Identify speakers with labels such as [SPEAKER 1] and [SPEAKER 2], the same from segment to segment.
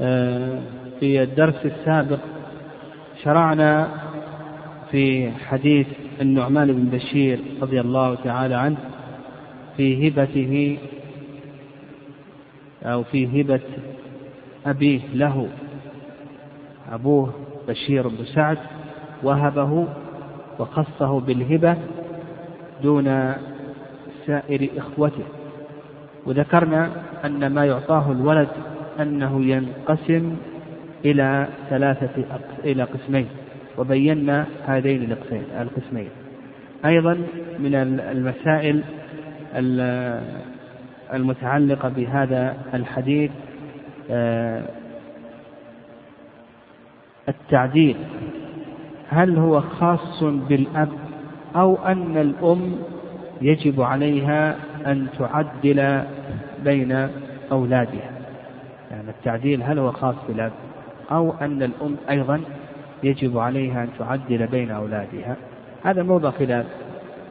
[SPEAKER 1] آه، في الدرس السابق شرعنا في حديث النعمان بن بشير رضي الله تعالى عنه في هبته أو في هبة أبيه له. أبوه بشير بن سعد وهبه وخصه بالهبة دون سائر إخوته. وذكرنا أن ما يعطاه الولد أنه ينقسم إلى ثلاثة إلى قسمين وبينا هذين القسمين. أيضا من المسائل المتعلقة بهذا الحديث آه، التعديل. هل هو خاص بالأب أو أن الأم يجب عليها أن تعدل بين أولادها؟ يعني التعديل هل هو خاص بالأب أو أن الأم أيضا يجب عليها أن تعدل بين أولادها؟ هذا موضع خلاف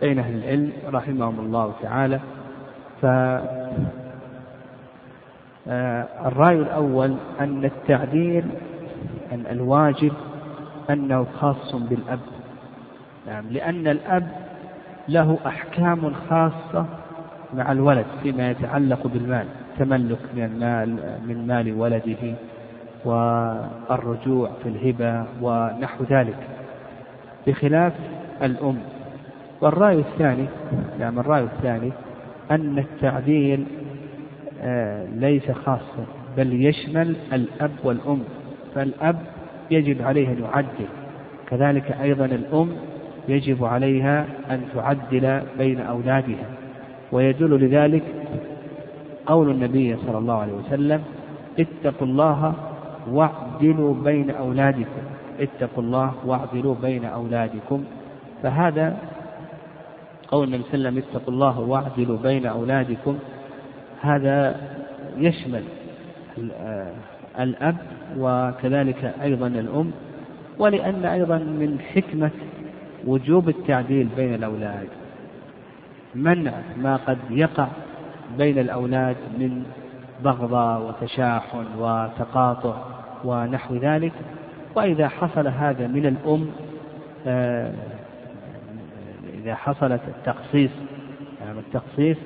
[SPEAKER 1] بين أهل العلم رحمهم الله تعالى. فالرأي الأول أن التعديل أن الواجب أنه خاص بالأب. نعم لأن الأب له أحكام خاصة مع الولد فيما يتعلق بالمال. تملك من المال من مال ولده والرجوع في الهبة ونحو ذلك. بخلاف الأم والرأي الثاني نعم الرأي الثاني أن التعديل آه، ليس خاصا بل يشمل الأب والأم. فالأب يجب عليه أن يعدل. كذلك أيضا الأم يجب عليها أن تعدل بين أولادها ويدل لذلك قول النبي صلى الله عليه وسلم اتقوا الله واعدلوا بين أولادكم اتقوا الله واعدلوا بين أولادكم. فهذا قول النبي صلى الله عليه وسلم اتقوا الله واعدلوا بين أولادكم. هذا يشمل آه، الأب وكذلك أيضا الأم ولأن أيضا من حكمة وجوب التعديل بين الأولاد. منع ما قد يقع بين الأولاد من بغضة وتشاحن وتقاطع ونحو ذلك وإذا حصل هذا من الأم آه، إذا حصلت التخصيص يعني التخصيص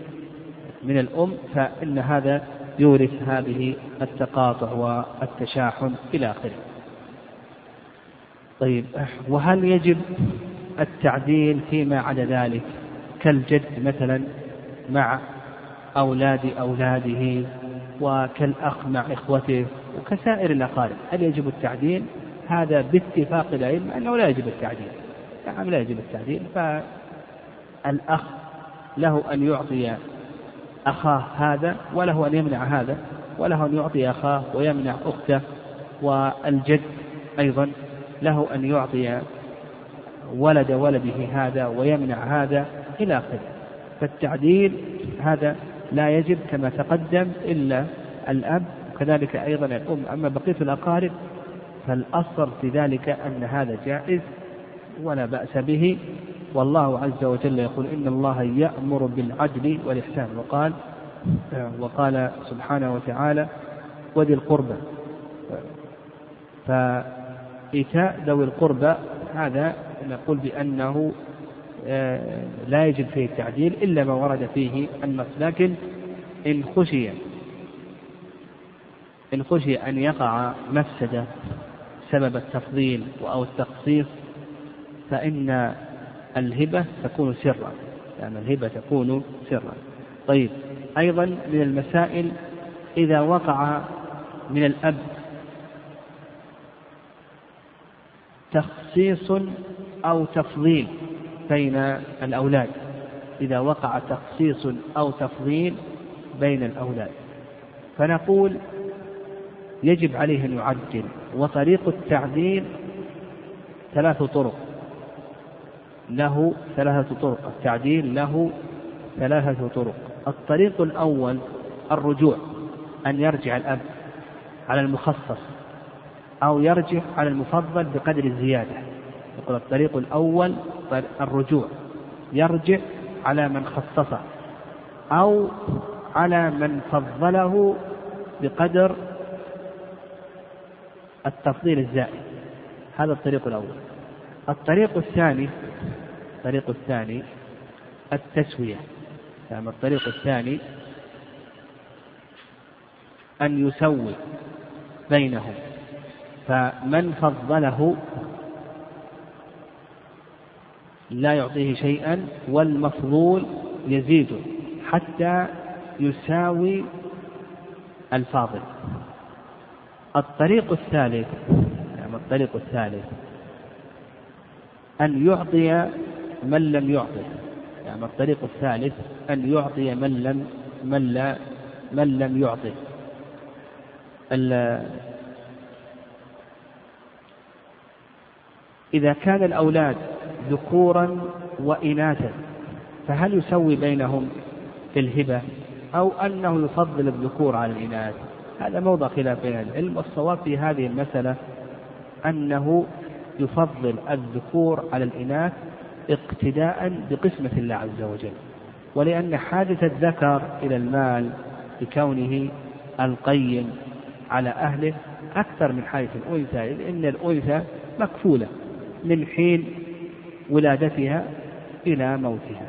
[SPEAKER 1] من الأم فإن هذا يورث هذه التقاطع والتشاحن إلى آخره. طيب وهل يجب التعديل فيما عدا ذلك كالجد مثلا مع أولاد أولاده وكالأخ مع إخوته وكسائر الأقارب. هل يجب التعديل؟ هذا باتفاق العلم أنه لا يجب التعديل. نعم لا يجب التعديل. فالأخ له أن يعطي أخاه هذا وله أن يمنع هذا وله أن يعطي أخاه ويمنع أخته والجد أيضا له أن يعطي ولد ولده هذا ويمنع هذا إلى آخره. فالتعديل هذا لا يجب كما تقدم إلا الأب. وكذلك أيضا الأم أما بقية الأقارب فالأصل في ذلك أن هذا جائز ولا بأس به. والله عز وجل يقول إن الله يأمر بالعدل والإحسان. وقال وقال سبحانه وتعالى وذي القربى. فإيتاء ذوي القربى هذا نقول بأنه لا يجب فيه التعديل إلا ما ورد فيه النص لكن إن خشي إن خشي أن يقع مفسدة سبب التفضيل أو التخصيص فإن الهبة تكون سرا يعني الهبة تكون سرا. طيب أيضا من المسائل إذا وقع من الأب تخصيص أو تفضيل. بين الأولاد إذا وقع تخصيص أو تفضيل بين الأولاد. فنقول يجب عليه أن يعدل وطريق التعديل ثلاث طرق. له ثلاثة طرق التعديل له ثلاثة طرق. الطريق الأول الرجوع أن يرجع الأب على المخصص أو يرجع على المفضل بقدر الزيادة. يقول الطريق الأول الرجوع يرجع على من خصصه أو على من فضله بقدر التفضيل الزائد. هذا الطريق الأول. الطريق الثاني الطريق الثاني التسوية. يعني الطريق الثاني أن يسوي بينهم. فمن فضله لا يعطيه شيئا والمفضول يزيد حتى يساوي الفاضل. الطريق الثالث يعني الطريق الثالث أن يعطي من لم يعطه يعني الطريق الثالث أن يعطي من لم من لا من لم يعطه إذا كان الأولاد ذكورا وإناثا فهل يسوي بينهم في الهبة أو أنه يفضل الذكور على الإناث؟ هذا موضع خلاف بين العلم والصواب في هذه المسألة أنه يفضل الذكور على الإناث اقتداء بقسمة الله عز وجل ولأن حاجة الذكر إلى المال بكونه القيم على أهله أكثر من حاجة الأنثى لأن الأنثى مكفولة من حين ولادتها إلى موتها.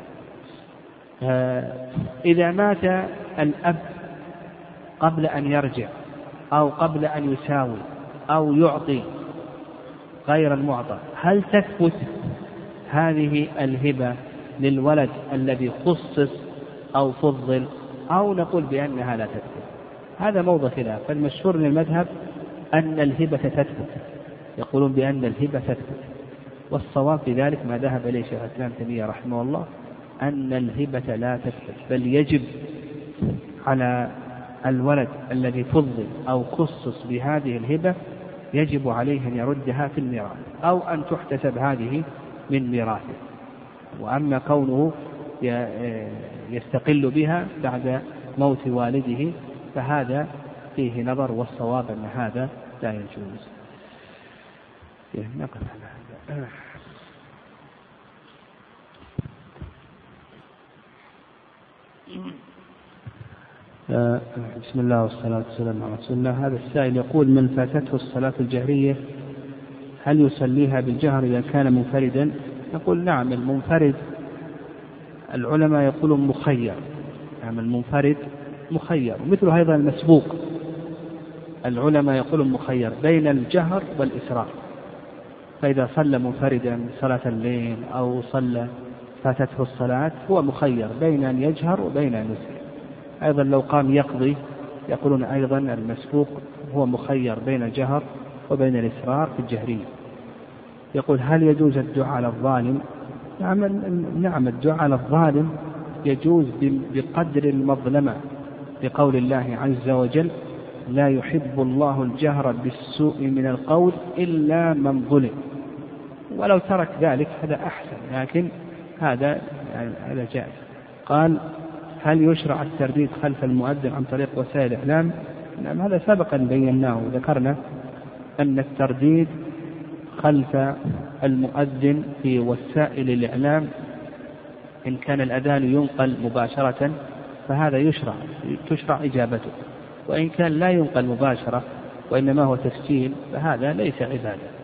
[SPEAKER 1] إذا مات الأب قبل أن يرجع أو قبل أن يساوي أو يعطي غير المعطى هل تثبت هذه الهبة للولد الذي خصص أو فضل أو نقول بأنها لا تثبت؟ هذا موضع خلاف. فالمشهور من المذهب أن الهبة تثبت. يقولون بأن الهبة تثبت. والصواب في ذلك ما ذهب إليه شيخ الإسلام تيمية رحمه الله أن الهبة لا تثبت بل يجب على الولد الذي فضل أو خصص بهذه الهبة يجب عليه أن يردها في الميراث أو أن تحتسب هذه من ميراثه. وأما كونه يستقل بها بعد موت والده فهذا فيه نظر والصواب أن هذا لا يجوز. نقف على هذا. آه، بسم الله والصلاة والسلام على رسول الله. هذا السائل يقول من فاتته الصلاة الجهرية هل يصليها بالجهر إذا كان منفردا؟ نقول نعم المنفرد العلماء يقولون مخير. نعم المنفرد مخير مثل أيضا المسبوق. العلماء يقولون مخير بين الجهر والإسراء فإذا صلى منفردا صلاة الليل أو صلى فاتته الصلاة هو مخير بين أن يجهر وبين أن يسر أيضا لو قام يقضي يقولون أيضا المسبوق هو مخير بين الجهر وبين الإسرار في الجهرية. يقول هل يجوز الدعاء على الظالم؟ نعم نعم الدعاء على الظالم يجوز بقدر المظلمة بقول الله عز وجل لا يحب الله الجهر بالسوء من القول إلا من ظلم. ولو ترك ذلك هذا أحسن لكن هذا يعني هذا جائز. قال هل يشرع الترديد خلف المؤذن عن طريق وسائل الإعلام نعم هذا سبقا بيناه وذكرنا أن الترديد خلف المؤذن في وسائل الإعلام إن كان الأذان ينقل مباشرة فهذا يشرع تشرع إجابته وإن كان لا ينقل مباشرة وإنما هو تسجيل فهذا ليس عبادة.